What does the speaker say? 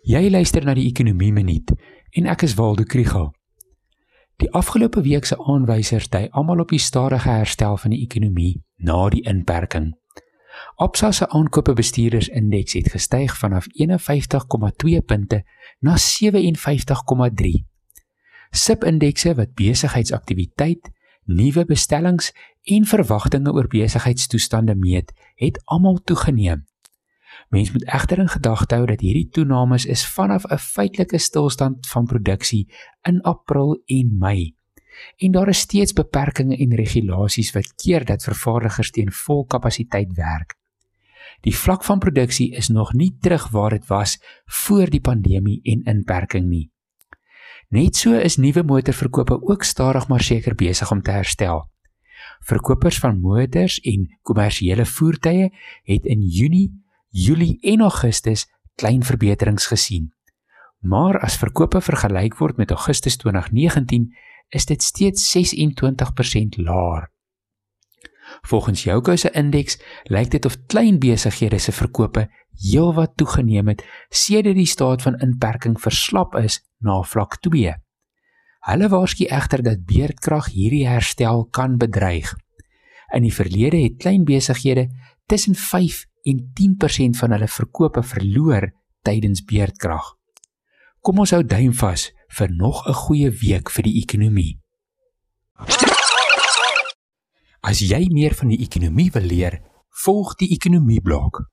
Jy luister na die Ekonomie Minuut en ek is Waldo Krugel. Die afgelope week se aanwysers dui almal op die stadige herstel van die ekonomie na die inperking. Absa se aankope bestuurdersindeks het gestyg vanaf 51,2 punte na 57,3. SIP-indekse wat besigheidsaktiwiteit, nuwe bestellings en verwagtinge oor besigheidstoestande meet, het almal toegeneem. Mens moet egter in gedagte hou dat hierdie toenames is vanaf 'n feitelike stilstand van produksie in April en Mei. En daar is steeds beperkings en regulasies wat keer dat vervaardigers teen vol kapasiteit werk. Die vlak van produksie is nog nie terug waar dit was voor die pandemie en inperking nie. Net so is nuwe motorverkope ook stadig maar seker besig om te herstel. Verkopers van motors en kommersiële voertuie het in Junie Julie en Augustus klein verbeterings gesien. Maar as verkope vergelyk word met Augustus 2019, is dit steeds 26% laer. Volgens Jouko se indeks lyk dit of klein besighede se verkope heelwat toegeneem het sedert die staat van inperking verslap is na vlak 2. Hulle waarsku egter dat beerdkrag hierdie herstel kan bedreig. In die verlede het klein besighede tussen 5 en 10% van hulle verkope verloor tydens beerdkrag. Kom ons hou duim vas vir nog 'n goeie week vir die ekonomie. As jy meer van die ekonomie wil leer, volg die ekonomie blok.